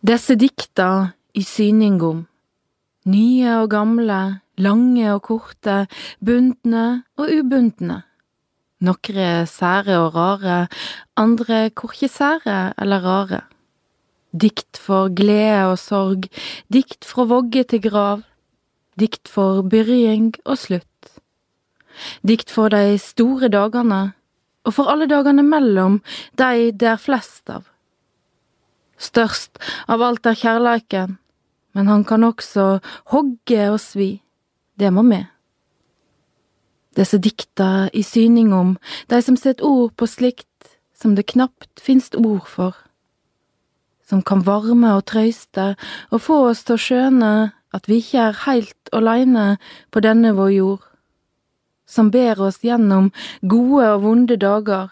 Desse dikta i syning om, nye og gamle, lange og korte, bundne og ubundne. Nokre sære og rare, andre korkje sære eller rare. Dikt for glede og sorg, dikt fra vogge til grav, dikt for byrjing og slutt. Dikt for de store dagane, og for alle dagane mellom, de det er flest av. Størst av alt er kjærleiken, men han kan også hogge og svi, det må med. Desse dikta i syning om, de som set ord på slikt som det knapt finst ord for. Som kan varme og trøyste og få oss til å skjøne at vi ikke er heilt åleine på denne vår jord. Som ber oss gjennom gode og vonde dager.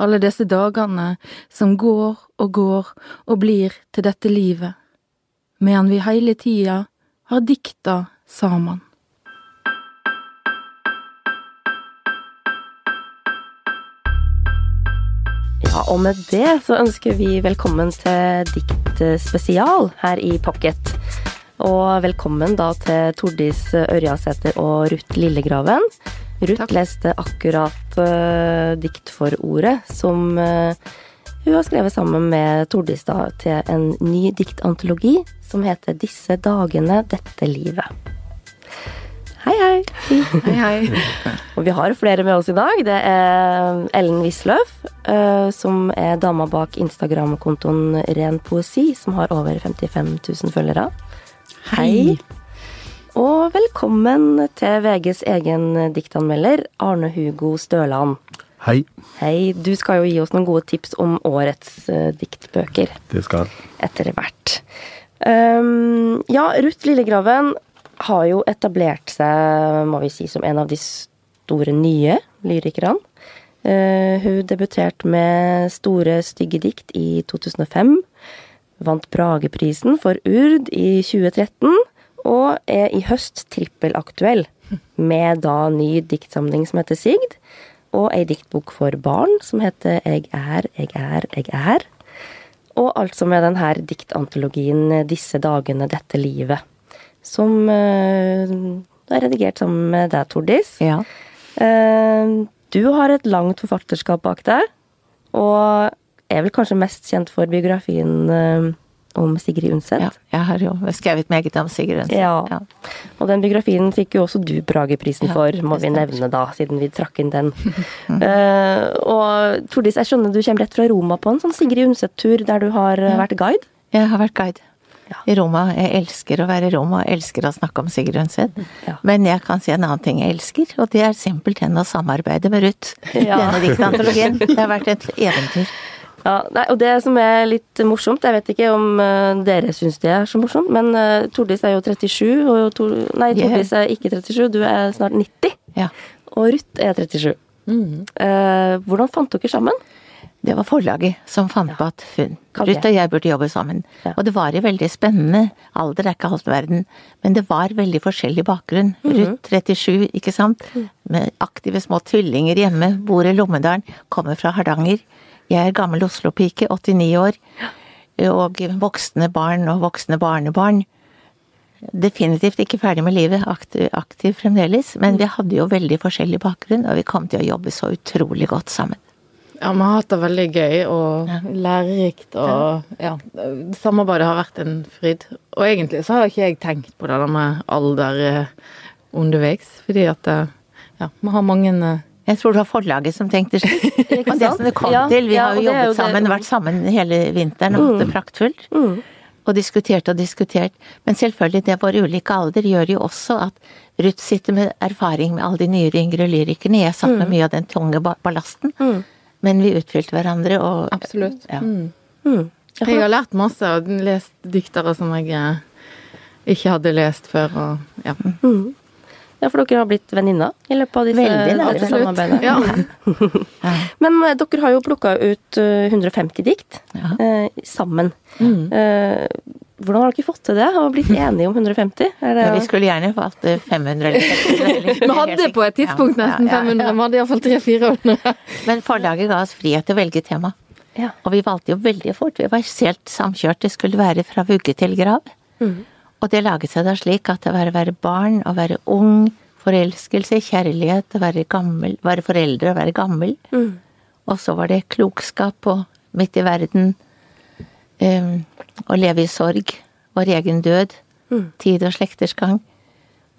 Alle disse dagane som går og går og blir til dette livet. Medan vi heile tida har dikta saman. Ja, og med det så ønsker vi velkommen til Dikt spesial her i Pocket. Og velkommen da til Tordis Ørjasæter og Ruth Lillegraven. Ruth Takk. leste akkurat uh, ordet som uh, hun har skrevet sammen med Tordistad til en ny diktantologi som heter Disse dagene, dette livet. Hei, hei. Hei, hei. Og vi har flere med oss i dag. Det er Ellen Wisløff, uh, som er dama bak Instagram-kontoen Ren poesi, som har over 55 000 følgere. Hei. Hei. Og velkommen til VGs egen diktanmelder, Arne Hugo Støland. Hei, Hei, du skal jo gi oss noen gode tips om årets uh, diktbøker det skal etter hvert. Um, ja, Ruth Lillegraven har jo etablert seg, må vi si, som en av de store nye lyrikerne. Uh, hun debuterte med Store stygge dikt i 2005. Vant Brageprisen for Urd i 2013. Og er i høst trippelaktuell med da ny diktsamling som heter Sigd. Og ei diktbok for barn som heter Jeg er, jeg er, jeg er. Og altså med denne diktantologien 'Disse dagene, dette livet', som eh, er redigert sammen med deg, Tordis. Ja. Eh, du har et langt forfatterskap bak deg, og er vel kanskje mest kjent for biografien eh, om Sigrid Undset. ja. Jeg har jo skrevet meget om Sigrid Undset. Ja. Og den biografien fikk jo også du Brageprisen Ja, for, må vi nevne da, siden vi trakk inn den. uh, og Tordis, jeg skjønner du kommer rett fra Roma på en sånn Sigrid Undset-tur der du har eh, vært guide. Jeg har vært guide Ja. i Roma. Jeg elsker å være i Roma, jeg elsker å snakke om Sigrid Undset. Ja. Men jeg kan si en annen ting jeg elsker, og det er simpelthen å samarbeide med Ruth. Ja. Denne diktantologien. Det har vært et eventyr. Ja, nei, og det som er litt morsomt, jeg vet ikke om uh, dere syns det er så morsomt, men uh, Tordis er jo 37, og Tor, nei, Ja. Tordis er ikke 37, du er snart 90, Ja. og Ruth er 37. Eh, hvordan fant dere sammen? Det var forlaget som fant på at hun, Ruth og jeg burde jobbe sammen. Ja. Og det var jo veldig spennende. Alder er ikke halve verden. Men det var veldig forskjellig bakgrunn. Mhm. Ruth 37, ikke sant. Med aktive små tvillinger hjemme. Bor i Lommedalen. Kommer fra Hardanger. Jeg er gammel Oslo-pike, 89 år. Og voksne barn og voksne barnebarn. Definitivt ikke ferdig med livet, aktiv, aktiv fremdeles. Men vi hadde jo veldig forskjellig bakgrunn, og vi kom til å jobbe så utrolig godt sammen. Ja, vi har hatt det veldig gøy og lærerikt, og ja, samarbeidet har vært en fryd. Og egentlig så har ikke jeg tenkt på det med alder eh, underveis, fordi at eh, ja, vi har mange eh, Jeg tror det var forlaget som tenkte slik. Og det som det kom Ja, til, vi ja, har jo jo jobbet det- sammen, vært sammen hele vinteren og hatt det praktfullt. Mm. Og diskutert og diskutert. Men selvfølgelig, det vår ulike alder gjør jo også at Ruth sitter med erfaring med alle de nyere yngre lyrikerne. Jeg satt med mye av den tunge ballasten. Mm. Men vi utfylte hverandre og Absolutt. Ja. Mm. Mm. Jeg har lært masse og lest diktere som jeg eh, ikke hadde lest før, og ja. Mm. Ja, for dere har blitt venninner i løpet av disse, Veldig dette samarbeidet. Ja. Men eh, dere har jo plukka ut eh, 150 dikt Ja. eh, sammen. Mm. Eh, hvordan har dere fått til det? Har blitt enige om 150? Er det, Ja, vi skulle gjerne fått eh, 500 eller 600. eller- Vi hadde på et tidspunkt Ja, nesten ja, ja, 500, ja. vi hadde iallfall 300-400. Men forlaget ga oss frihet til å velge tema. Ja. Og vi valgte jo veldig fort. Vi var helt samkjørt. Det skulle være fra vugge til grav. Og det laget seg da slik at det var å være barn, å være ung, forelskelse, kjærlighet, å være gammel, være foreldre og være gammel. Og så var det klokskap og midt i verden. Um, å leve i sorg. Vår egen død. Tid og slekters gang.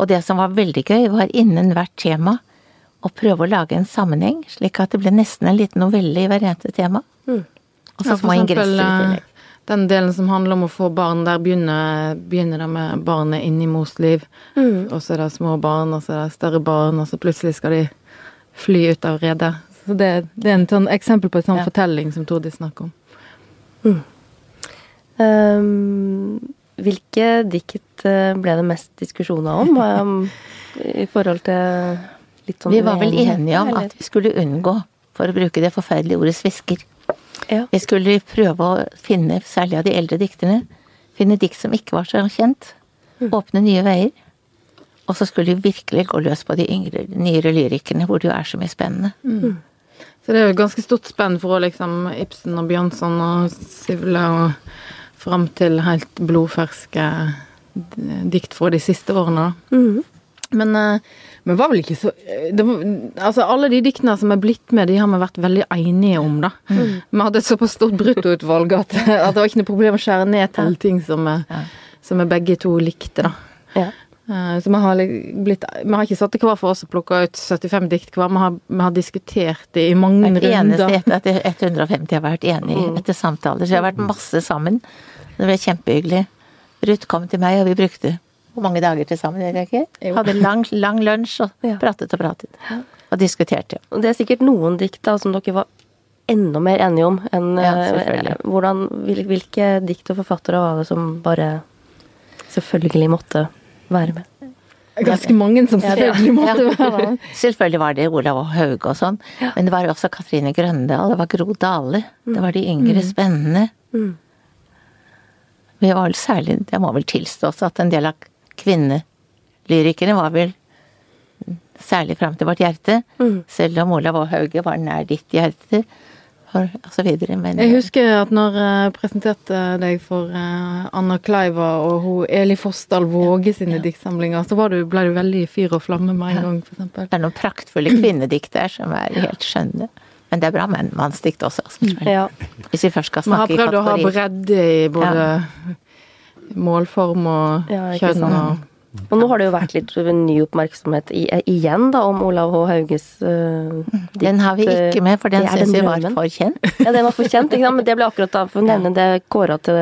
Og det som var veldig gøy, var innen hvert tema å prøve å lage en sammenheng, slik at det ble nesten en liten novelle i hver eneste tema. Og så små ingresser i tillegg. Den delen som handler om å få barn, der begynner, begynner det med barnet inni mors liv. Og så er det små barn, og så er det større barn, og så plutselig skal de fly ut av redet. Så det, det er en sånn eksempel på en sånn Ja. fortelling som Tordis snakker om. Um, hvilke dikt eh, ble det mest diskusjoner om? Um, I forhold til litt sånn Vi var vel enige om eller? at vi skulle unngå, for å bruke det forferdelige ordet svisker. Ja. Vi skulle prøve å finne, særlig av de eldre dikterne, finne dikt som ikke var så kjent. Åpne nye veier. Og så skulle vi virkelig gå løs på de yngre, nyere lyrikerne, hvor det jo er så mye spennende. Så det er jo et ganske stort spenn fra liksom Ibsen og Bjørnson og Sivle og fram til helt blodferske dikt fra de siste årene. da. Men, eh, men var vel ikke så det var, Altså, alle de diktene som er blitt med, de har vi vært veldig enige om, da. Vi hadde et såpass stort bruttoutvalg at, at det var ikke noe problem å skjære ned til ting som, eh, som vi begge to likte, da. Ja. Eh, Så vi har, blitt, vi har ikke satt det hver for oss og plukka ut 75 dikt hver, vi har, vi har diskutert det i mange Hvert eneste etter at 150 har vært enig etter samtaler. Så vi har vært masse sammen. Det ble kjempehyggelig. Ruth kom til meg, og vi brukte hvor mange dager til sammen? Jeg ikke? Jo. Hadde lang, lang lunsj og pratet og pratet. Og diskuterte. Det er sikkert noen dikt da, som dere var enda mer enige om enn Ja, eh, hvordan, Hvilke dikt og forfattere var det som bare selvfølgelig måtte være med? Ganske mange som selvfølgelig måtte Ja. være med. Selvfølgelig var det Olav og Hauge og sånn, men det var også Katrine Grøndal, det var Gro Dale. Det var de yngre, spennende. Mm. Vi var vel særlig, jeg må vel tilstå også, at en del av kvinnelyrikerne var vel særlig fram til vårt hjerte. Mm. Selv om Olav og Hauge var nær ditt hjerte, og så videre. Men Jeg husker at når jeg presenterte deg for eh, Anna Kleiva og hun Eli Fossdal Våge sine diktsamlinger, så var du, ble du veldig i fyr og flamme med en gang, for eksempel. det er noen praktfulle kvinnedikt der som er helt skjønne. Men det er bra menn- mannsdikt også, Altså. Ja. Hvis vi først skal snakke Vi har Man har prøvd å ha bredde i både målform og Ja, kjønn og Og nå har det jo vært litt ny oppmerksomhet i, igjen da, om Olav H. Hauges eh, Den har vi ikke med, for den syns vi var for kjent. Ja, den var for kjent, ikke sant? men det ble akkurat da, for å nevne det, kåra til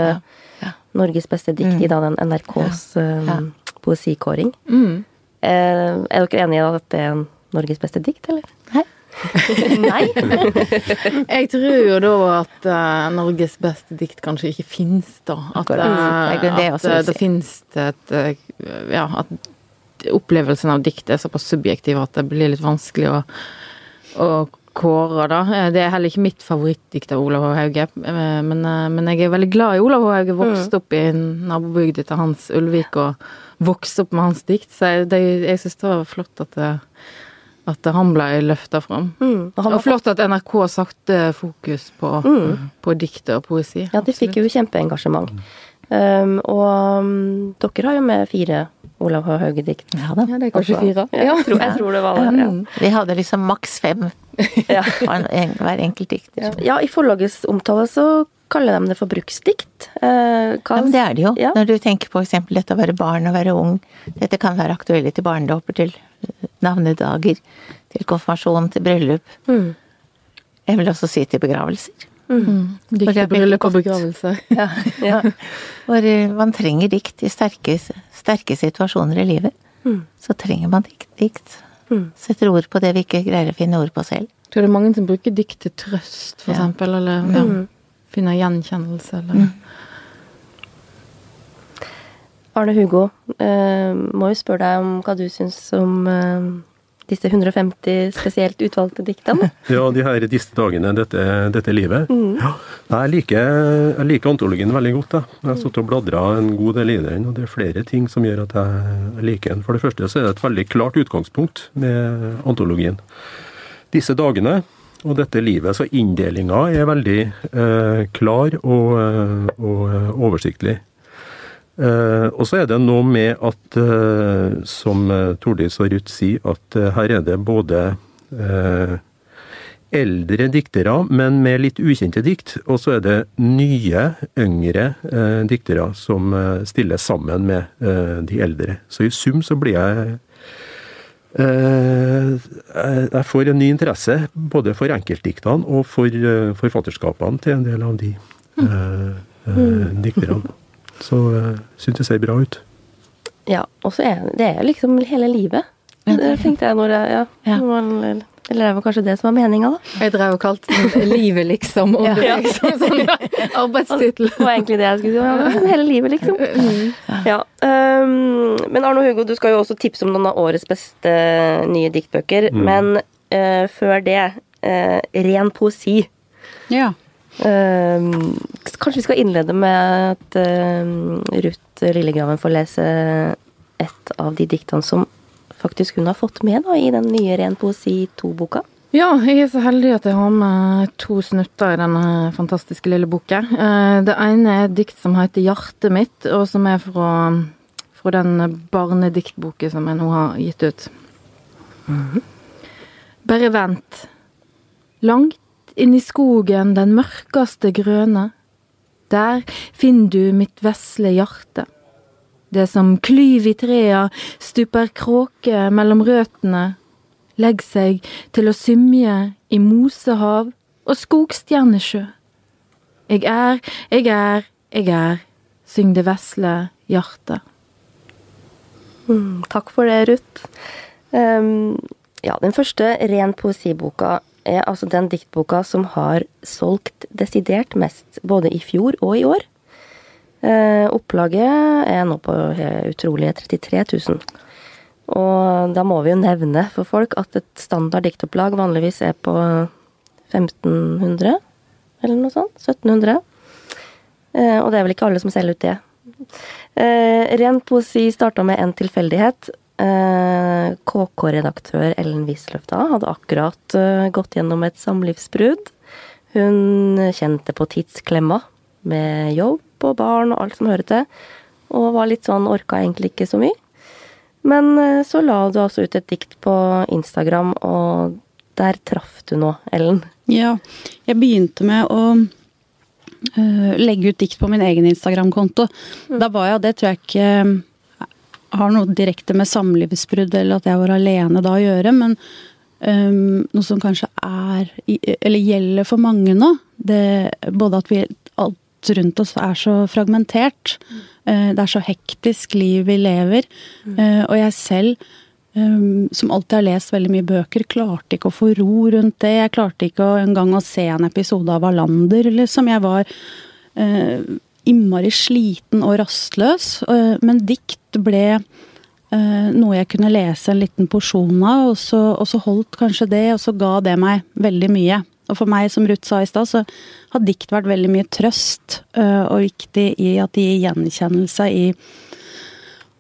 Ja. Norges beste dikt i da den NRKs eh, Ja. poesikåring. mm. Uh, er dere enige i at det er Norges beste dikt, eller? Nei. Nei? Jeg tror jo da at uh, Norges beste dikt kanskje ikke fins, da. At, eh, Det at uh, det fins et Ja, at opplevelsen av dikt er såpass subjektiv at det blir litt vanskelig å, å kåre, da. Det er heller ikke mitt favorittdikt av Olav H. Hauge, men, men jeg er veldig glad i Olav H. Hauge. Vokste opp i nabobygda til Hans Ulvik og vokste opp med hans dikt, så jeg, det, jeg syns det var flott at det, at han ble løfta fram. Mm. Og flott at NRK satte fokus på, på dikt og poesi. Ja, de fikk jo kjempeengasjement. Um, og um, dere har jo med fire Olav H. Hauge-dikt. Ja da. Ja, det er kanskje fire. Ja, jeg, tror, jeg tror det var det. Ja. Vi hadde liksom maks fem Ja. hver enkelt dikter. ja, i forlagets omtale så kaller de det for bruksdikt. Eh, Ja, men det er det jo. Ja. Når du tenker på eksempel dette å være barn og være ung. Dette kan være aktuelle til barnedåper, til navnedager, til konfirmasjon, til bryllup. Mm. Jeg vil også si til begravelser. Dikt til det er bryllup og begravelse. Ja, ja. Hvor eh, man trenger dikt i sterke, sterke situasjoner i livet. Så trenger man dikt. dikt. Mm. Setter ord på det vi ikke greier å finne ord på selv. Jeg tror det er mange som bruker dikt til trøst, for Ja. eksempel, eller ja, finner gjenkjennelse, eller Arne Hugo, eh, må jo spørre deg om hva du syns om eh, disse 150 spesielt utvalgte diktene. Ja, de her disse dagene, dette, dette livet. Ja. Jeg, liker, jeg liker antologien veldig godt. Da. Jeg har sittet og bladra en god del i den, og det er flere ting som gjør at jeg liker den. For det første så er det et veldig klart utgangspunkt med antologien. Disse dagene og dette livet. Så inndelinga er veldig eh, klar og, eh, og eh, oversiktlig. Eh, og så er det noe med at, eh, som eh, Tordis og Ruth sier, at her er det både eldre diktere, men med litt ukjente dikt. Og så er det nye, yngre diktere som stiller sammen med de eldre. Så i sum så blir jeg jeg jeg får en ny interesse både for enkeltdiktene og for eh, forfatterskapene til en del av de eh, eh, dikterne. Så syns det ser bra ut. Ja, og så er det er liksom hele livet. Det tenkte jeg når jeg Ja. Ja. Eller det var kanskje det som var meninga, da. Jeg drev og kalte det livet, liksom. Og er liksom sånn arbeidstittel. Det var egentlig det jeg skulle si. Ja, hele livet, liksom. Ja. Um, men Arne og Hugo, du skal jo også tipse om noen av årets beste nye diktbøker. Men uh, før det, uh, ren poesi. Ja. Ehm, kanskje vi skal innlede med at uh, Ruth Lillegraven får lese et av de diktene som faktisk hun har fått med da, i den nye Ren poesi 2-boka. Ja, jeg er så heldig at jeg har med to snutter i denne fantastiske lille boka. Eh, Det ene er et dikt som heter 'Hjertet mitt', og som er fra, fra den barnediktboken som jeg nå har gitt ut. Bare vent. Langt inn i skogen, den mørkeste grønne. Der finner du mitt vesle hjerte. Det som klyv i trea, stuper kråke mellom røttene, legg seg til å symje i mosehav og skogstjernesjø. Jeg er, jeg er, jeg er, syng det vesle hjertet. Mm, takk for det, Ruth. Um, ja, den første ren poesiboka er altså den diktboka som har solgt desidert mest, både i fjor og i år. Eh, opplaget er nå på he- utrolige 33 000. Og da må vi jo nevne for folk at et standard diktopplag vanligvis er på 1500, eller noe sånt. 1700. Eh, og det er vel ikke alle som selger ut det. Eh, ren poesi starta med en tilfeldighet. Eh, KK-redaktør Ellen Wisløfta hadde akkurat eh, gått gjennom et samlivsbrudd. Hun kjente på tidsklemma med jobb og barn og alt som hører til, og var litt sånn orka egentlig ikke så mye. Men eh, så la du altså ut et dikt på Instagram, og der traff du nå, Ellen. Ja, jeg begynte med å uh, legge ut dikt på min egen Instagram-konto. Da var jeg, det tror jeg ikke har noe direkte med samlivsbrudd eller at jeg var alene da å gjøre, men um, noe som kanskje er, eller gjelder for mange nå, det, både at vi, alt rundt oss er så fragmentert, øh, det er så hektisk liv vi lever, øh, og jeg selv Um, som alltid har lest veldig mye bøker, klarte ikke å få ro rundt det. Jeg klarte ikke engang å se en episode av Wallander, liksom. Jeg var innmari sliten og rastløs. Men dikt ble noe jeg kunne lese en liten porsjon av, og så holdt kanskje det, og så ga det meg veldig mye. Og for meg, som Ruth sa i stad, så har dikt vært veldig mye trøst, uh, og viktig i at de gir gjenkjennelse i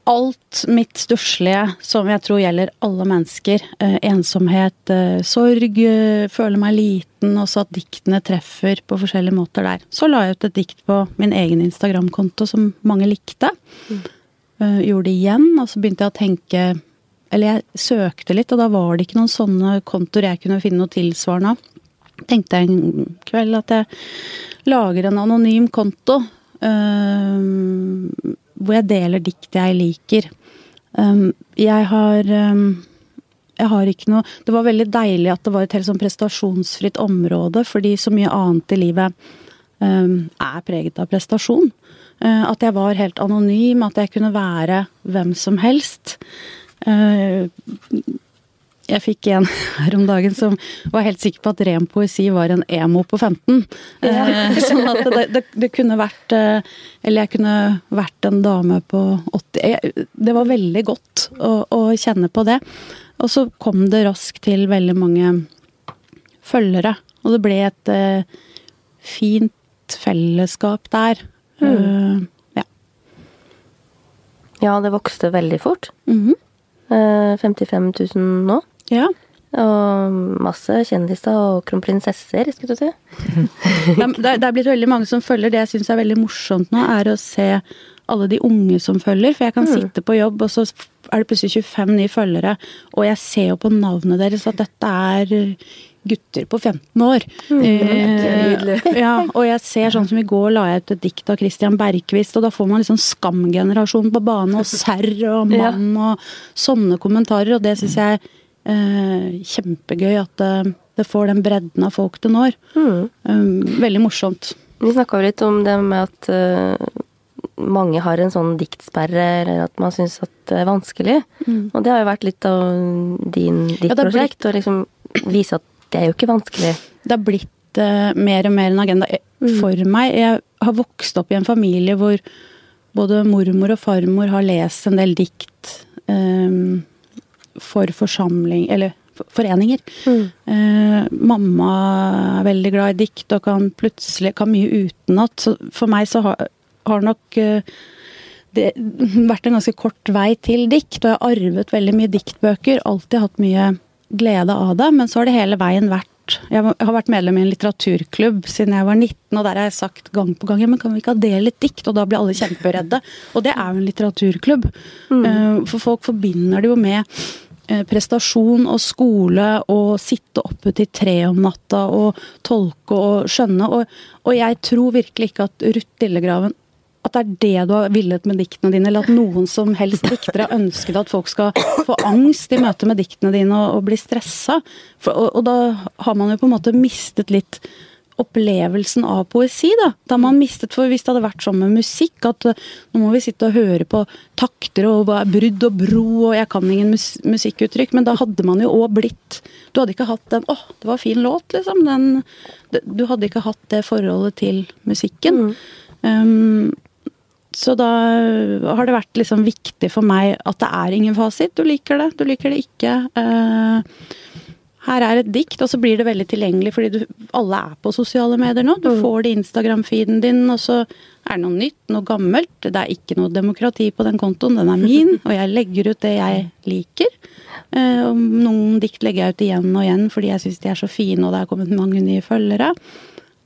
alt mitt stusslige som jeg tror gjelder alle mennesker. Eh, ensomhet, eh, sorg, eh, føle meg liten, og så at diktene treffer på forskjellige måter der. Så la jeg ut et dikt på min egen Instagram-konto som mange likte. Eh, gjorde det igjen, og så begynte jeg å tenke Eller jeg søkte litt, og da var det ikke noen sånne kontoer jeg kunne finne noe tilsvarende av. Tenkte jeg en kveld at jeg lager en anonym konto. eh, hvor jeg deler dikt jeg liker. Um, jeg har um, jeg har ikke noe Det var veldig deilig at det var et helt sånn prestasjonsfritt område, fordi så mye annet i livet um, er preget av prestasjon. At jeg var helt anonym, at jeg kunne være hvem som helst. Uh, jeg fikk en her om dagen som var helt sikker på at ren poesi var en emo på 15. Eh, sånn at det, det, det kunne vært eh, Eller jeg kunne vært en dame på 80 jeg, Det var veldig godt å, å kjenne på det. Og så kom det raskt til veldig mange følgere. Og det ble et eh, fint fellesskap der. Eh, ja. Ja, det vokste veldig fort. Mm -hmm. 55 000 nå. Ja. Og masse kjendiser og kronprinsesser, skulle du si. Det er- det blitt veldig mange som følger. Det jeg syns er veldig morsomt nå, er å se alle de unge som følger. For jeg kan sitte på jobb, og så er det plutselig 25 nye følgere, og jeg ser jo på navnet deres at dette er gutter på 15 år. Eh, ja, og jeg ser sånn som i går la jeg ut et dikt av Christian Bergquist, og da får man liksom Skam-generasjonen på banen, og serr og mann og sånne kommentarer, og det syns jeg kjempegøy at det, det får den bredden av folk det når. Mm. Um, veldig morsomt. Vi snakka jo litt om det med at eh, mange har en sånn diktsperre, eller at man syns at det er vanskelig. Og det har jo vært litt av din, ditt Ja, prosjekt, blitt, å liksom vise at det er jo ikke vanskelig. Det har blitt uh, mer og mer en agenda mm. for meg. Jeg har vokst opp i en familie hvor både mormor og farmor har lest en del dikt eh, for forsamling Eller foreninger. foreninger. Eh, mamma er veldig glad i dikt og kan plutselig kan mye utenat. Så for meg så har, har nok eh, det vært en ganske kort vei til dikt, og jeg har arvet veldig mye diktbøker. Alltid hatt mye glede av det, men så har det hele veien vært Jeg har vært medlem i en litteraturklubb siden jeg var 19, og der har jeg sagt gang på gang ja, men kan vi ikke ha det litt dikt? Og da blir alle kjemperedde. Og det er jo en litteraturklubb. Mm. For folk forbinder det jo med eh, prestasjon og skole og sitte oppe til tre om natta og tolke og skjønne. Og, og jeg tror virkelig ikke at Ruth Lillegraven at det er det du har villet med diktene dine, eller at noen som helst diktere har ønsket at folk skal få angst i møte med diktene dine og, og bli stressa. For, og, og da har man jo på en måte mistet litt opplevelsen av poesi, da. Da har man mistet, for Hvis det hadde vært sånn med musikk, at uh, nå må vi sitte og høre på takter og brudd og bro, og jeg kan ingen mus musikkuttrykk, men da hadde man jo òg blitt Du hadde ikke hatt den 'Å, det var fin låt', liksom. Den, du hadde ikke hatt det forholdet til musikken. Um, så da har det vært liksom viktig for meg at det er ingen fasit. Du liker det, du liker det ikke. Eh, her er et dikt, og så blir det veldig tilgjengelig fordi du, alle er på sosiale medier nå. Du får det i Instagram-feeden din, og så er det noe nytt, noe gammelt. Det er ikke noe demokrati på den kontoen, den er min, og jeg legger ut det jeg liker. Eh, og noen dikt legger jeg ut igjen og igjen fordi jeg syns de er så fine, og det er kommet mange nye følgere.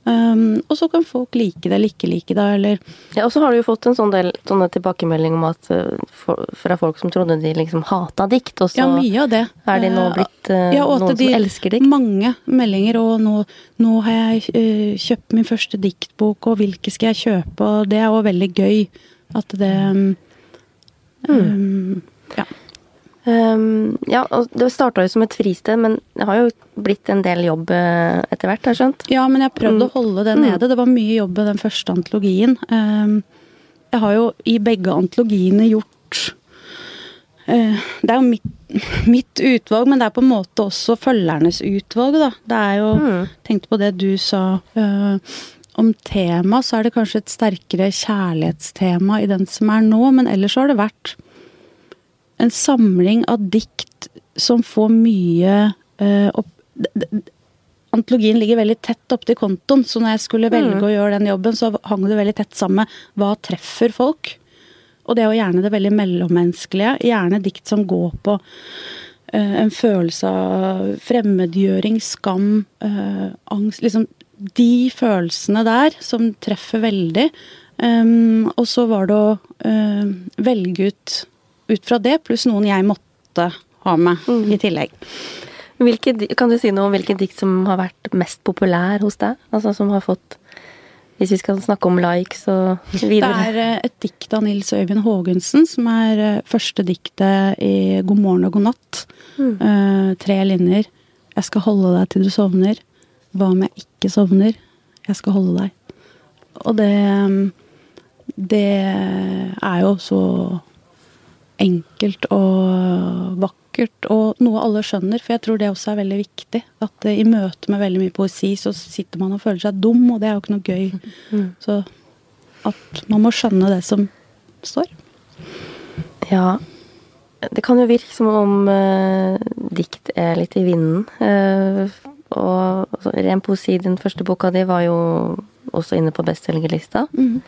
Um, og så kan folk like det eller ikke like det, eller Ja, og så har du jo fått en sånn del sånne tilbakemelding om at eh, for, fra folk som trodde de liksom hata dikt, og så Ja, mye av det. er de nå Eh, blitt uh, ja, noen de- som elsker dikt. Mange meldinger, og nå, nå har jeg uh, kjøpt min første diktbok, og hvilke skal jeg kjøpe, og det er jo veldig gøy at det um, um, Ja. Um, ja, og det starta jo som et fristed, men det har jo blitt en del jobb eh, etter hvert, har jeg skjønt. Ja, men jeg prøvde Mm. å holde det Mm. nede. Det var mye jobb med den første antologien. Um, jeg har jo i begge antologiene gjort uh, Det er jo mitt, mitt utvalg, men det er på en måte også følgernes utvalg, da. Det er jo Mm. Tenkte på det du sa Uh, om tema, så er det kanskje et sterkere kjærlighetstema i den som er nå, men ellers har det vært en samling av dikt som får mye eh, opp... Antologien ligger veldig tett opptil kontoen, så når jeg skulle velge å gjøre den jobben, så hang det veldig tett sammen med hva treffer folk. Og det er jo gjerne det veldig mellommenneskelige. Gjerne dikt som går på eh, en følelse av fremmedgjøring, skam, eh, angst Liksom de følelsene der som treffer veldig. Um, og så var det å uh, velge ut ut fra det, pluss noen jeg måtte ha med i tillegg. Hvilke, kan du si noe om hvilken dikt som har vært mest populær hos deg? Altså som har fått Hvis vi skal snakke om likes og Det er eh, et dikt av Nils Øyvind Haagensen, som er eh, første diktet i God morgen og god natt. Eh, tre linjer. Jeg skal holde deg til du sovner. Hva om jeg ikke sovner? Jeg skal holde deg. Og det mm, Det er jo så enkelt og vakkert, og noe alle skjønner, for jeg tror det også er veldig viktig. At eh, i møte med veldig mye poesi, så sitter man og føler seg dum, og det er jo ikke noe gøy. Så at man må skjønne det som står. Ja. Det kan jo virke som om eh, dikt er litt i vinden. Eh, og altså, ren poesi, den første boka di, var jo også inne på bestselgerlista. Mm.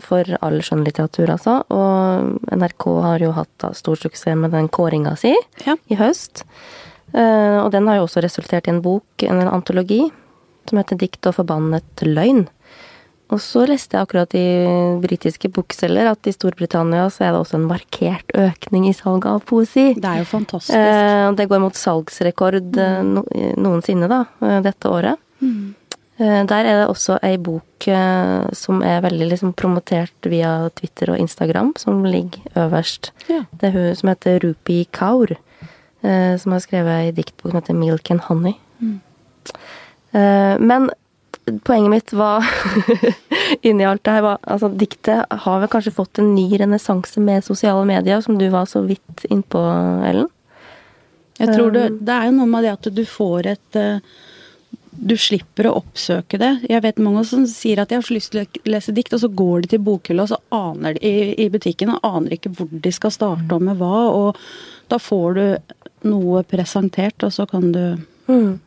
For all skjønnlitteratur, altså. Og NRK har jo hatt stor suksess med den kåringa si Ja. i høst. Eh, og den har jo også resultert i en bok, en antologi, som heter 'Dikt og forbannet løgn'. Og så leste jeg akkurat i britiske bokselger at i Storbritannia så er det også en markert økning i salget av poesi. Det er jo fantastisk. Eh, det går mot salgsrekord eh, no, noensinne, da, eh, dette året. Eh, Der er det også ei bok eh, som er veldig liksom promotert via Twitter og Instagram, som ligger øverst. Ja. Det er hun som heter Rupi Kaur, eh, som har skrevet ei diktbok som heter Milk and Honey. Mm. Men poenget mitt var inni alt det her var Altså, diktet har vel kanskje fått en ny renessanse med sosiale medier, som du var så vidt innpå, Ellen? Jeg tror det, det er jo noe med det at du får et eh, Du slipper å oppsøke det. Jeg vet mange som sier at de har så lyst til å lese dikt, og så går de til bokhylla og så aner de, i, i butikken og aner ikke hvor de skal starte og med hva. Og da får du noe presentert, og så kan du Mm.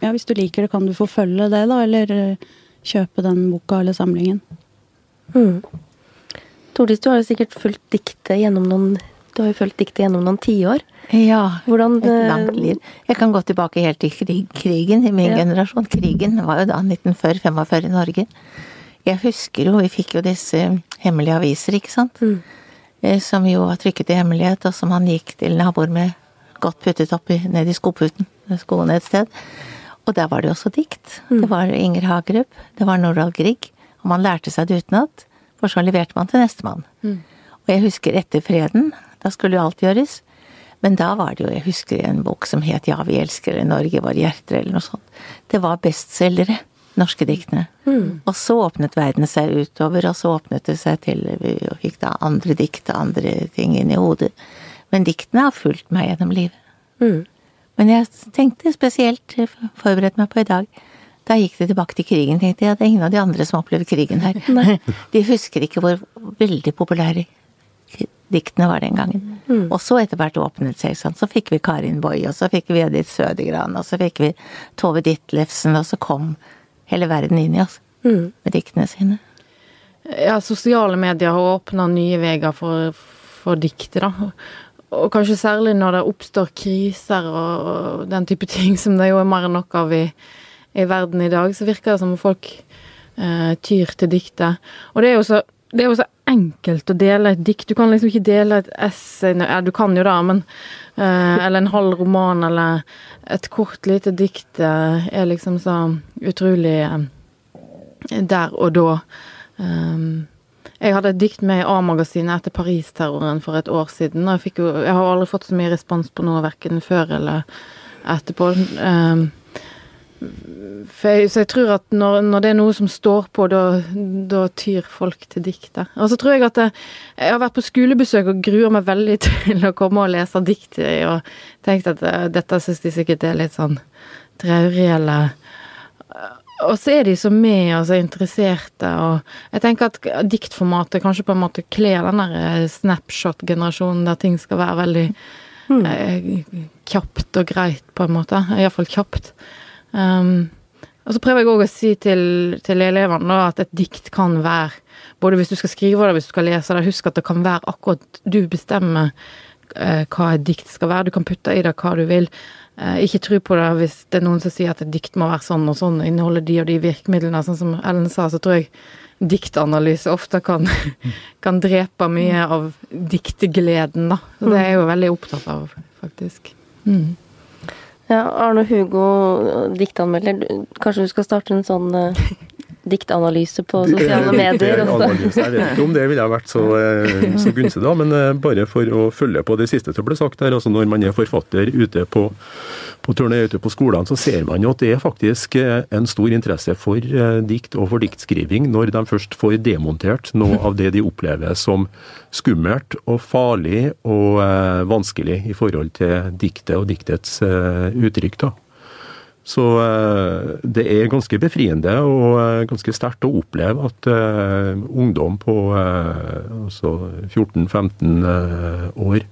Ja, hvis du liker det, kan du forfølge det, da, eller eh, kjøpe den boka eller samlingen. Mm. Tordis, du har jo sikkert fulgt diktet gjennom noen Du har jo fulgt diktet gjennom noen tiår. Ja. Hvordan Et langt liv. Jeg kan gå tilbake helt til krig, krigen i min Ja. generasjon. Krigen var jo da 1940-45 i Norge. Jeg husker jo, vi fikk jo disse hemmelige aviser, ikke sant. Mm. Eh, Som jo var trykket i hemmelighet, og som han gikk til naboer med godt puttet opp i, ned i skoputen, skoene et sted. Og der var det jo også dikt. Det var Inger Hagerup, det var Nordahl Grieg. Og man lærte seg det utenat, for så leverte man til nestemann. Og jeg husker etter freden, da skulle jo alt gjøres. Men da var det jo, jeg husker en bok som het Ja, vi elsker Norge, våre hjerter, eller noe sånt. Det var bestselgere, norske diktene. Og så åpnet verden seg utover, og så åpnet det seg til Vi fikk da andre dikt og andre ting inn i hodet. Men diktene har fulgt meg gjennom livet. Mm. Men jeg tenkte spesielt, forberedte forberedt meg på i dag, da gikk det tilbake til krigen, tenkte jeg. Det er ingen av de andre som opplever krigen her. De husker ikke hvor veldig populære diktene var den gangen. Og så etter hvert åpnet seg, sånn. Så fikk vi Karin Boy, og så fikk vi Edith Sødegran, og så fikk vi Tove Ditlevsen, og så kom hele verden inn i oss Mm. med diktene sine. Ja, sosiale medier har åpna nye veier for, for diktet, da. Og kanskje særlig når det oppstår kriser og, og den type ting som det jo er mer enn nok av i, i verden i dag, så virker det som om folk eh, tyr til diktet. Og det er jo så det er jo så enkelt å dele et dikt. Du kan liksom ikke dele et essay Ja, du kan jo da, men eh, Eller en halv roman, eller et kort, lite dikt eh, er liksom så utrolig eh, der og da. Um, jeg hadde et dikt med i A-magasinet etter Paris-terroren for et år siden, og jeg, jo, jeg har aldri fått så mye respons på noe, verken før eller etterpå. Um, jeg, så jeg tror at når, når det er noe som står på, da, da tyr folk til diktet. Og så tror jeg at jeg, jeg har vært på skolebesøk og gruer meg veldig til å komme og lese dikt og tenkt at eh, dette syns de sikkert er litt sånn traurig eller og så er de så med og så interesserte, og jeg tenker at diktformatet kanskje på en måte kler den der eh, snapshot-generasjonen der ting skal være veldig eh, kjapt og greit, på en måte. Iallfall kjapt. Um, og så prøver jeg òg å si til, til elevene da, at et dikt kan være Både hvis du skal skrive det, hvis du skal lese det, husk at det kan være akkurat Du bestemmer eh, hva et dikt skal være. Du kan putte i det hva du vil. Eh, ikke tro på det hvis det er noen som sier at et dikt må være sånn og sånn, inneholde de og de virkemidlene. Sånn som Ellen sa, så tror jeg diktanalyse ofte kan, kan drepe mye av diktegleden, da. Så det er jeg jo veldig opptatt av, faktisk. Mm. Ja, Arne Hugo, diktanmelder. Kanskje du skal starte en sånn eh, diktanalyse på sosiale medier? også? Jeg vet ikke om det ville vært så, eh, så gunstig, da, men eh, bare for å følge på det siste som ble sagt her. altså Når man er forfatter ute på, på turné ute på skolene, så ser man jo at det er faktisk eh, en stor interesse for dikt og for diktskriving når de først får demontert noe av det de opplever som skummelt og farlig og vanskelig i forhold til diktet og diktets uttrykk. da. Så eh, det er ganske befriende og eh, ganske sterkt å oppleve at eh, ungdom på altså 14-15 eh, år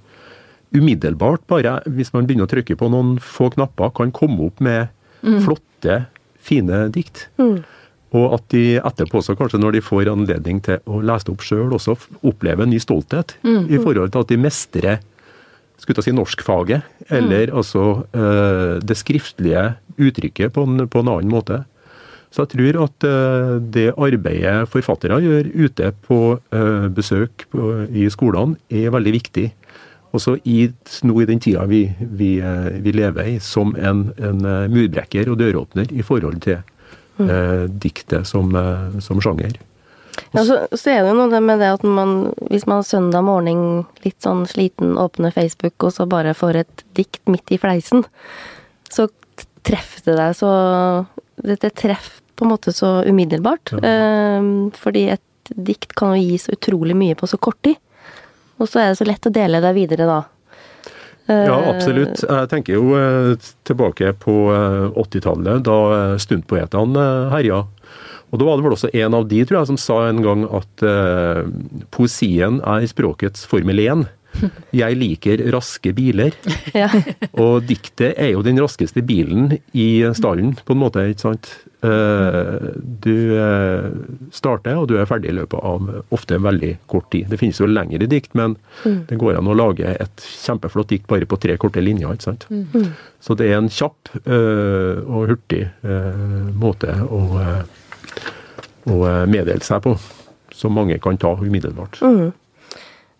umiddelbart, bare hvis man begynner å trykke på noen få knapper, kan komme opp med flotte, fine dikt. Og at de etterpå også, kanskje når de får anledning til å lese det opp sjøl, også opplever en ny stolthet i forhold til at de mestrer skulle si norskfaget, eller altså eh, det skriftlige uttrykket på en, på en annen måte. Så jeg tror at eh, det arbeidet forfattere gjør ute på eh, besøk på, i skolene, er veldig viktig. Også i, nå i den tida vi, vi, eh, vi lever i, som en, en eh, murbrekker og døråpner i forhold til eh, diktet som, som sjanger. Ja, så, så er det jo noe med det at man, hvis man søndag morgen litt sånn sliten åpner Facebook, og så bare får et dikt midt i fleisen, så treffer det deg så Dette treffer på en måte så umiddelbart. Eh, fordi et dikt kan jo gi så utrolig mye på så kort tid. Og så er det så lett å dele det videre da. Eh, Ja, absolutt. Jeg tenker jo eh, tilbake på eh, 80-tallet, da eh, stuntpoetene eh, herja. Og da var det vel også en av de, tror jeg, som sa en gang at uh, poesien er språkets Formel 1. Jeg liker raske biler. Ja. Og diktet er jo den raskeste bilen i stallen, på en måte. ikke sant? Eh, Du eh, starter, og du er ferdig i løpet av ofte en veldig kort tid. Det finnes jo lengre dikt, men det går an å lage et kjempeflott dikt bare på tre korte linjer. ikke sant? Så det er en kjapp og hurtig måte å, å eh, meddele seg på, som mange kan ta umiddelbart.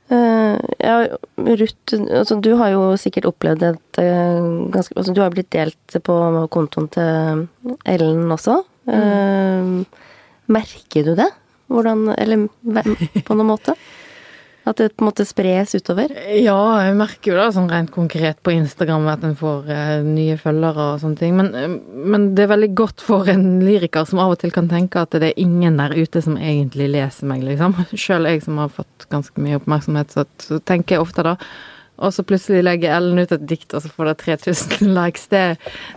Eh, ja, Ruth, altså, du har jo sikkert opplevd et uh, ganske Altså, du har blitt delt på kontoen til Ellen også. Eh, merker du det? Hvordan Eller på noen måte? At det på en måte spres utover? Ja, jeg merker jo da sånn rent konkret på Instagram at en får eh, nye følgere og sånne ting. Men, eh, men det er veldig godt for en lyriker som av og til kan tenke at det er ingen der ute som egentlig leser meg, liksom. Sjøl jeg som har fått ganske mye oppmerksomhet, så, så tenker jeg ofte da og så plutselig legger Ellen ut et dikt, og så får det 3000 likes. Det,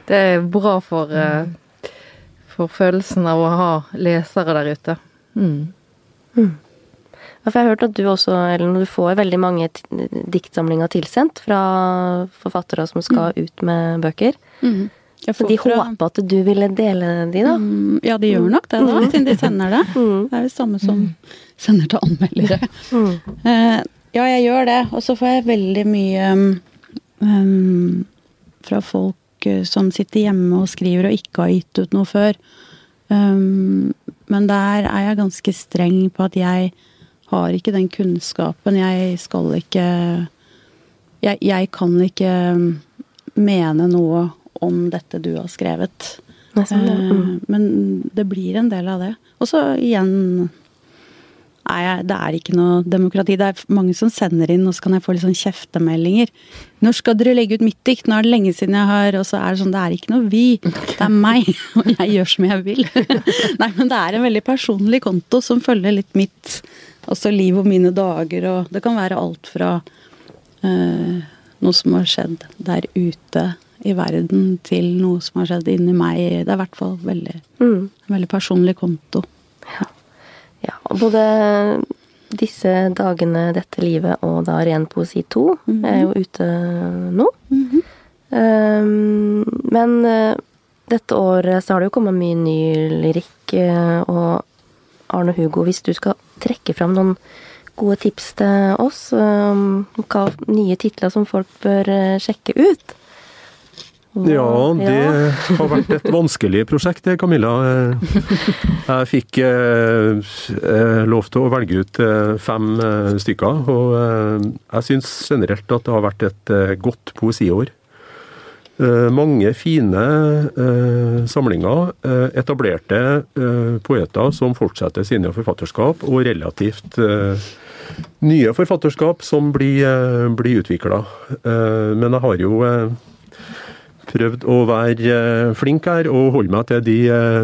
det er bra for, eh, for følelsen av å ha lesere der ute. Mm. Ja, for jeg har hørt at du også, Ellen, du får veldig mange diktsamlinger tilsendt fra forfattere som skal ut med bøker. Mm. Så de fra- håper at du ville dele de, da? Mm, Ja, de gjør nok det, da, siden de sender det. Det er det samme som sender til anmeldere. Uh, ja, jeg gjør det. Og så får jeg veldig mye um, fra folk eh, som sitter hjemme og skriver og ikke har gitt ut noe før. Um, men der er jeg ganske streng på at jeg har ikke den kunnskapen. Jeg skal ikke Jeg, jeg kan ikke um, mene noe om dette du har skrevet. Det sånn, ja. mm. Men det blir en del av det. Og så igjen Nei, Det er ikke noe demokrati. Det er mange som sender inn, og så kan jeg få litt sånn kjeftemeldinger. 'Når skal dere legge ut mitt dikt? Nå er det lenge siden jeg har Og så er det sånn, det er ikke noe vi, det er meg. Og jeg gjør som jeg vil. Nei, men det er en veldig personlig konto som følger litt mitt også liv og mine dager, og det kan være alt fra eh, noe som har skjedd der ute i verden, til noe som har skjedd inni meg. Det er i hvert fall veldig, Mm. veldig personlig konto. Ja, og både disse dagene, dette livet og da Ren poesi 2 er jo ute nå. Um, men uh, dette året så har det jo kommet mye ny lyrikk, eh, og Arne Hugo, hvis du skal trekke fram noen gode tips til oss om hva nye titler som folk bør eh, sjekke ut? Ja, det har vært et vanskelig prosjekt det, Camilla. Jeg fikk eh, eh, lov til å velge ut fem stykker, og jeg syns generelt at det har vært et godt poesiår. Eh, Mange fine eh, samlinger, eh, etablerte poeter som fortsetter sine forfatterskap, og relativt nye forfatterskap som blir, blir utvikla. Men jeg har jo prøvd å være flink her og holde meg til de,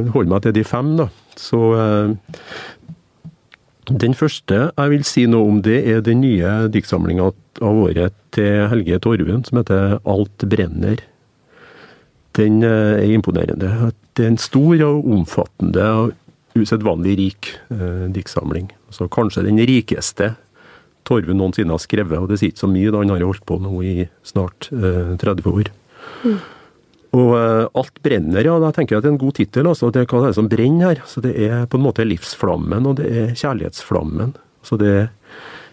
meg til de fem. Da. Så den første jeg vil si noe om, det er den nye diktsamlinga av året til Helge Torvund, som heter Alt brenner. Den eh, er imponerende. Det er en stor og omfattende og usedvanlig rik eh, diktsamling. Altså, kanskje den rikeste Torve noensinne har skrevet, og det sier ikke så mye, da han har holdt på nå i snart eh, 30 år. Og eh, Alt brenner, ja, da tenker jeg at det er en god tittel. Altså, det, hva det er som brenner her? Så Det er på en måte livsflammen, og det er kjærlighetsflammen. Så det, er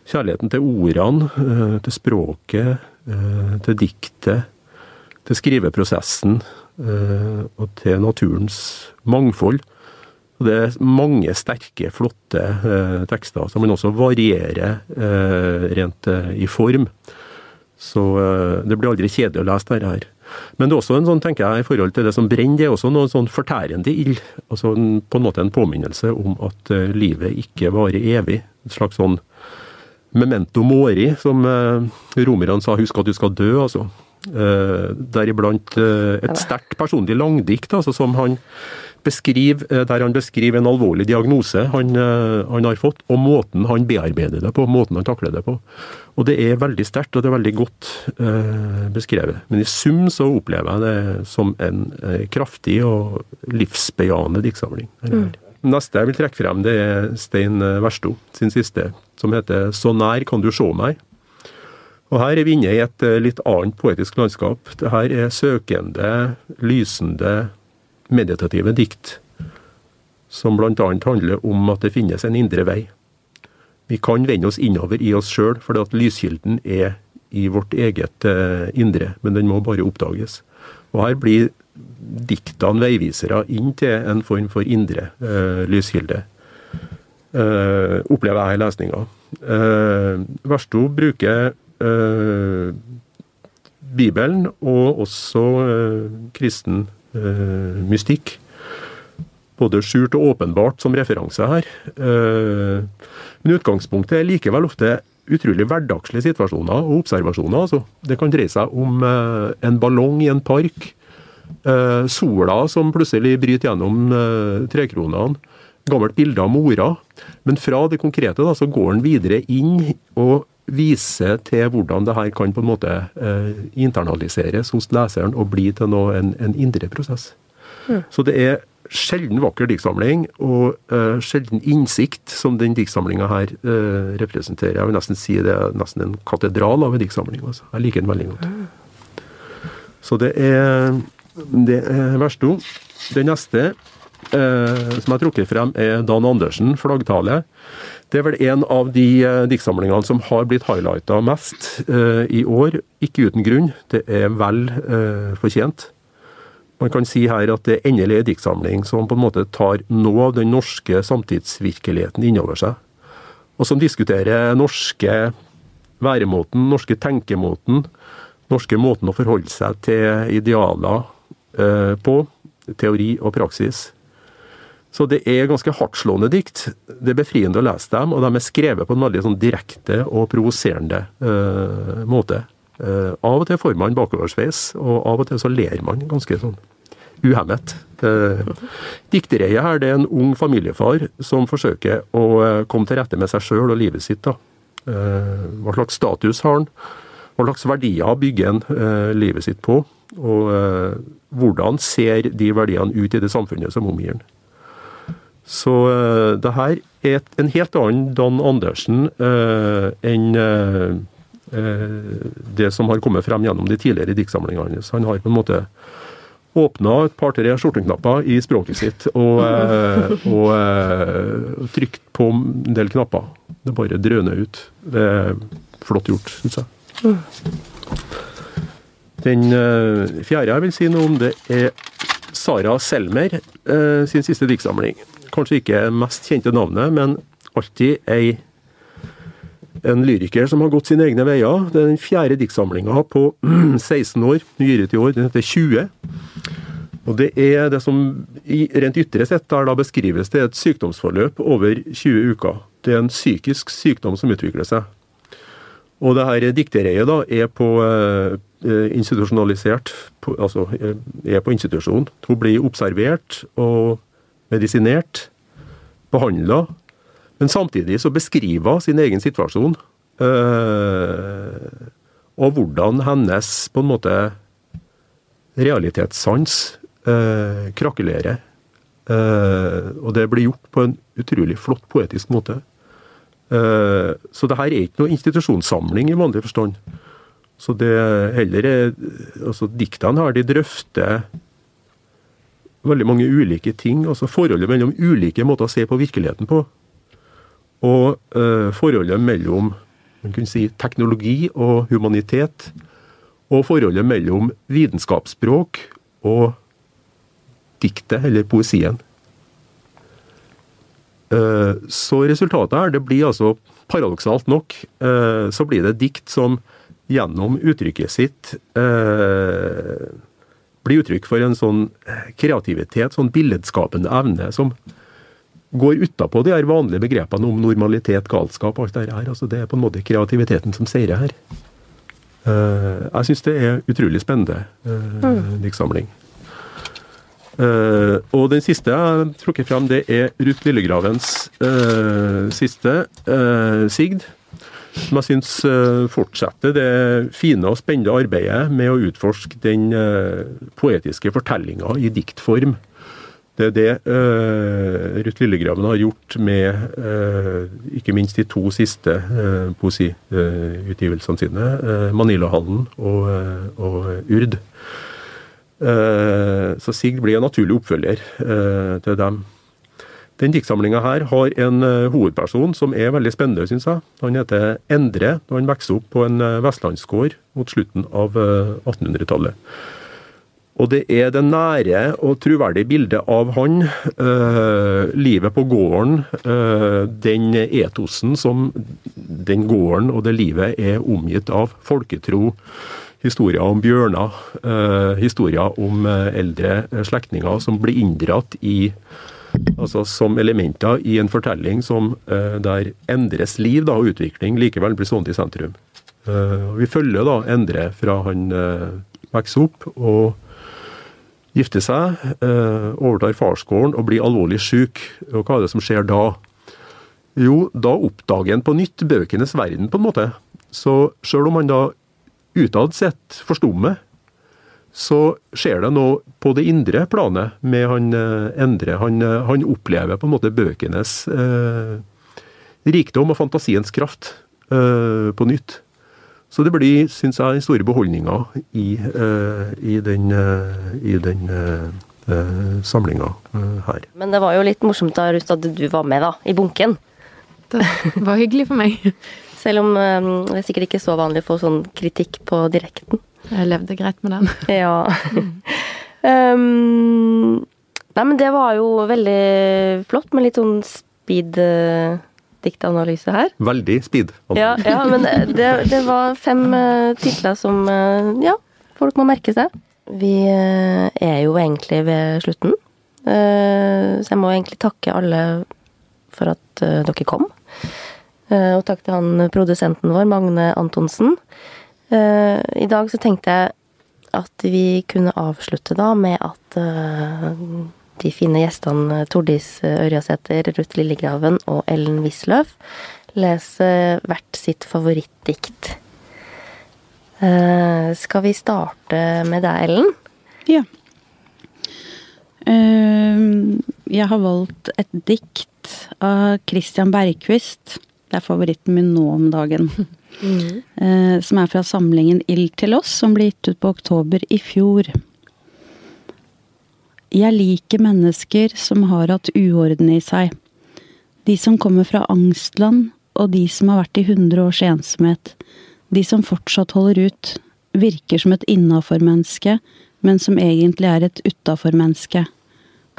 Kjærligheten til ordene, eh, til språket, eh, til diktet, til skriveprosessen eh, og til naturens mangfold. Det er mange sterke, flotte tekster som man også varierer rent i form. Så det blir aldri kjedelig å lese dette her. Men det er også en sånn, tenker jeg, i forhold til det som brenner, det er også noe sånn fortærende ild. Altså på en måte en påminnelse om at uh, livet ikke varer evig. Et slags sånn memento mori, som romerne sa, husk at du skal dø, altså. Uh, Deriblant uh, et sterkt personlig langdikt, altså, som han beskriver, der han beskriver en alvorlig diagnose han, han, har fått, og måten han bearbeider det på, måten han takler det på. Og det er veldig sterkt, og det er veldig godt eh, beskrevet. Men i sum så opplever jeg det som en eh, kraftig og livsbejaende diktsamling. Mm. Neste jeg vil trekke frem, det er Stein Versto sin siste, som heter 'Så nær kan du sjå meg'. Og Her er vi inne i et eh, litt annet poetisk landskap. Det her er søkende, lysende, meditative dikt, som bl.a. handler om at det finnes en indre vei. Vi kan vende oss innover i oss sjøl, at lyskilden er i vårt eget eh, indre, men den må bare oppdages. Og her blir diktene veivisere inn til en form for indre uh, lyskilde, uh, opplever jeg i lesninga. Uh, Versto bruker Bibelen og også eh, kristen eh, mystikk både skjult og åpenbart som referanse her. Eh, men utgangspunktet er likevel ofte utrolig hverdagslige situasjoner og observasjoner. Altså. Det kan dreie seg om eh, en ballong i en park, eh, sola som plutselig bryter gjennom trekronene, gammelt bilde av mora. Men fra det konkrete da, så går han videre inn og viser til hvordan det her kan på en måte internaliseres hos leseren og bli til noe, en, en indre prosess. Mm. Så det er sjelden vakker diktsamling, og uh, sjelden innsikt, som den diktsamlinga her uh, representerer. Jeg vil nesten si det er nesten en katedral av en diktsamling. Altså. Jeg liker den veldig godt. Så det er det er versto. Den neste uh, som jeg har trukket frem, er Dan Andersen, 'Flaggtale'. Det er vel en av de uh, diktsamlingene som har blitt highlighta mest i år. Ikke uten grunn. Det er vel fortjent. Man kan si her at det endelig er en diktsamling som på en måte tar noe av den norske samtidsvirkeligheten innover seg. Og som diskuterer norske væremåten, norske tenkemåten, norske måten å forholde seg til idealer eh, på. Teori og praksis. Så det er ganske hardtslående dikt. Det er befriende å lese dem, og de er skrevet på en veldig sånn direkte og provoserende uh, måte. Uh, av og til får man bakoversveis, og av og til så ler man ganske sånn uhemmet. Uh, diktereiet her det er en ung familiefar som forsøker å komme til rette med seg sjøl og livet sitt. da. hva slags status har han? Hva slags verdier bygger han livet sitt på? Og hvordan ser de verdiene ut i det samfunnet som omgir han? Så det her er en helt annen Dan Andersen enn uh, det som har kommet frem gjennom de tidligere diktsamlingene hans. Han har på en måte åpna et par-tre skjorteknapper i språket sitt og, og, trykt på en del knapper. Det bare drøner ut. Det er flott gjort, syns jeg. Den fjerde jeg vil si noe om, det er Sara Selmer sin siste diktsamling. Kanskje ikke mest kjente navnet, men alltid ei en lyriker som har gått sine egne veier. Det er den fjerde diktsamlinga på 16 år, nyere til år. Den heter 20. Og Det er det som rent ytre sett der da beskrives det er et sykdomsforløp over 20 uker. Det er en psykisk sykdom som utvikler seg. Og det her diktereiet da er på eh, institusjonalisert, på, altså eh, er på institusjon. Hun blir observert og medisinert, behandla men samtidig så beskriver hun sin egen situasjon. Øh, og hvordan hennes på en måte realitetssans øh, krakelerer. Uh, og det blir gjort på en utrolig flott poetisk måte. Så det her er ikke noe institusjonssamling i vanlig forstand. Så det heller er altså Diktene her de drøfter veldig mange ulike ting. altså Forholdet mellom ulike måter å se på virkeligheten på og eh, forholdet mellom man kunne si teknologi og humanitet, og forholdet mellom vitenskapsspråk og diktet, eller poesien. Eh, så resultatet her, det blir altså paradoksalt nok, eh, så blir det dikt som gjennom uttrykket sitt eh, blir uttrykk for en sånn kreativitet, sånn billedskapende evne, som går utapå de her vanlige begrepene om normalitet, galskap og alt det her. Altså det er på en måte kreativiteten som seirer her. Uh, jeg syns det er utrolig spennende uh, mm. diktsamling. Uh, og den siste jeg har trukket frem, det er Ruth Lillegravens siste, Sigd. Som jeg syns fortsetter det fine og spennende arbeidet med å utforske den poetiske fortellinga i diktform. Det er det uh, Ruth Lillegraven har gjort med uh, ikke minst de to siste uh, poesiutgivelsene sine, uh, Manilahallen og, og Urd. så Sigd blir en naturlig oppfølger til dem. Den diktsamlinga her har en hovedperson som er veldig spennende, syns jeg. Han heter Endre, og han vokser opp på en vestlandsgård mot slutten av 1800-tallet. Og det er det nære og troverdige bildet av han, øh, livet på gården, øh, den etosen som den gården og det livet er omgitt av. Folketro, historier om bjørner, øh, historier om eldre slektninger som blir inndratt i Altså som elementer i en fortelling som der Endres liv da, og utvikling likevel blir stående i sentrum. vi følger da Endre fra han vokser opp. og gifter seg, eh, overtar farsgården og blir alvorlig syk. Og hva er det som skjer da? Jo, da oppdager han på nytt bøkenes verden, på en måte. Så sjøl om han da utad sett forstummer, så skjer det noe på det indre planet med han eh, Endre. Han, eh, han, opplever på en måte bøkenes eh, rikdom og fantasiens kraft eh, på nytt. Så det blir, syns jeg, store beholdninger i, eh, i den, uh, i den samlinga her. Men det var jo litt morsomt da, Ruth, at du var med da, i bunken. Det var hyggelig for meg. Selv om det er sikkert ikke så vanlig å få sånn kritikk på direkten. Jeg levde greit med den. ja. um, nei, men det var jo veldig flott med litt sånn speed diktanalyse her. Veldig speed. Ja, ja, men det, det, var fem uh, titler som uh, ja, folk må merke seg. Vi uh, er jo egentlig ved slutten. så jeg må egentlig takke alle for at dere kom. og takk til han produsenten vår, Magne Antonsen. I dag så tenkte jeg at vi kunne avslutte da med at de fine gjestene Tordis Ørjasæter, Ruth Lillegraven og Ellen Wisløff leser hvert sitt favorittdikt. Uh, skal vi starte med deg, Ellen? Ja. Uh, jeg har valgt et dikt av Christian Bergquist. Det er favoritten min nå om dagen. Mm. Som er fra samlingen Ild til oss, som ble gitt ut på oktober i fjor. Jeg liker mennesker som har hatt uorden i seg. De som kommer fra angstland, og de som har vært i hundre års ensomhet. De som fortsatt holder ut. Virker som et innafor-menneske, men som egentlig er et utafor-menneske.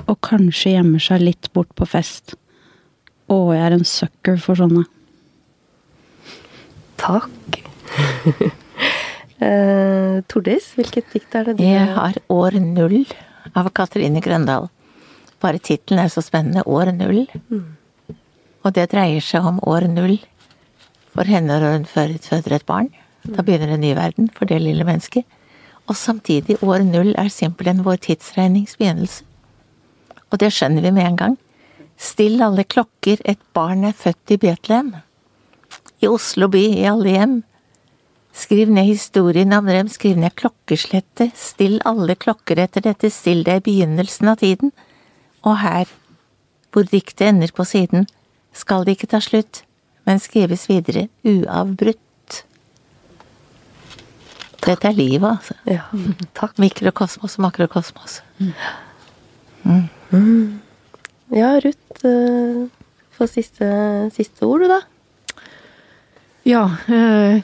Og kanskje gjemmer seg litt bort på fest. Å, jeg er en sucker for sånne. Takk. eh, Tordis, hvilket dikt er det du Jeg har År null av Katrine Grøndal. Bare tittelen er så spennende. År null. Mm. Og det dreier seg om år null for henne når hun føder et barn. Da begynner en ny verden for det lille mennesket. Og samtidig, år null er simpelthen vår tidsregnings begynnelse. Og det skjønner vi med en gang. Still alle klokker, et barn er født i Betlehem. I Oslo by, i alle hjem. Skriv ned historien om dem, skriv ned klokkeslettet, still alle klokker etter dette, still det i begynnelsen av tiden, og her, hvor diktet ender på siden, skal det ikke ta slutt, men skrives videre uavbrutt. Dette er livet, altså. Ja, takk. Mikrokosmos og makrokosmos. Mm. Mm. Ja, Ruth, uh, få siste, siste ord, du, da. Ja, eh,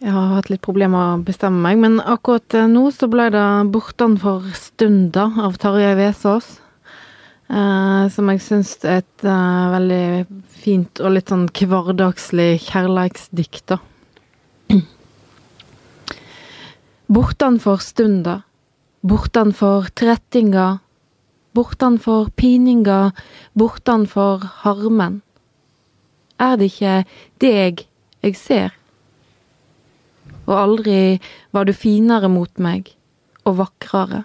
jeg har hatt litt problemer med å bestemme meg, men akkurat eh, nå så ble det 'Bortenfor stunda' av Tarjei Vesaas. Eh, som jeg syns er et veldig fint og litt sånn hverdagslig kjærleiksdikt, da. Bortanfor stunda, bortanfor trettinga, bortanfor pininga, bortanfor harmen. Er det ikke deg jeg ser? Og aldri var du finere mot meg, og vakrere.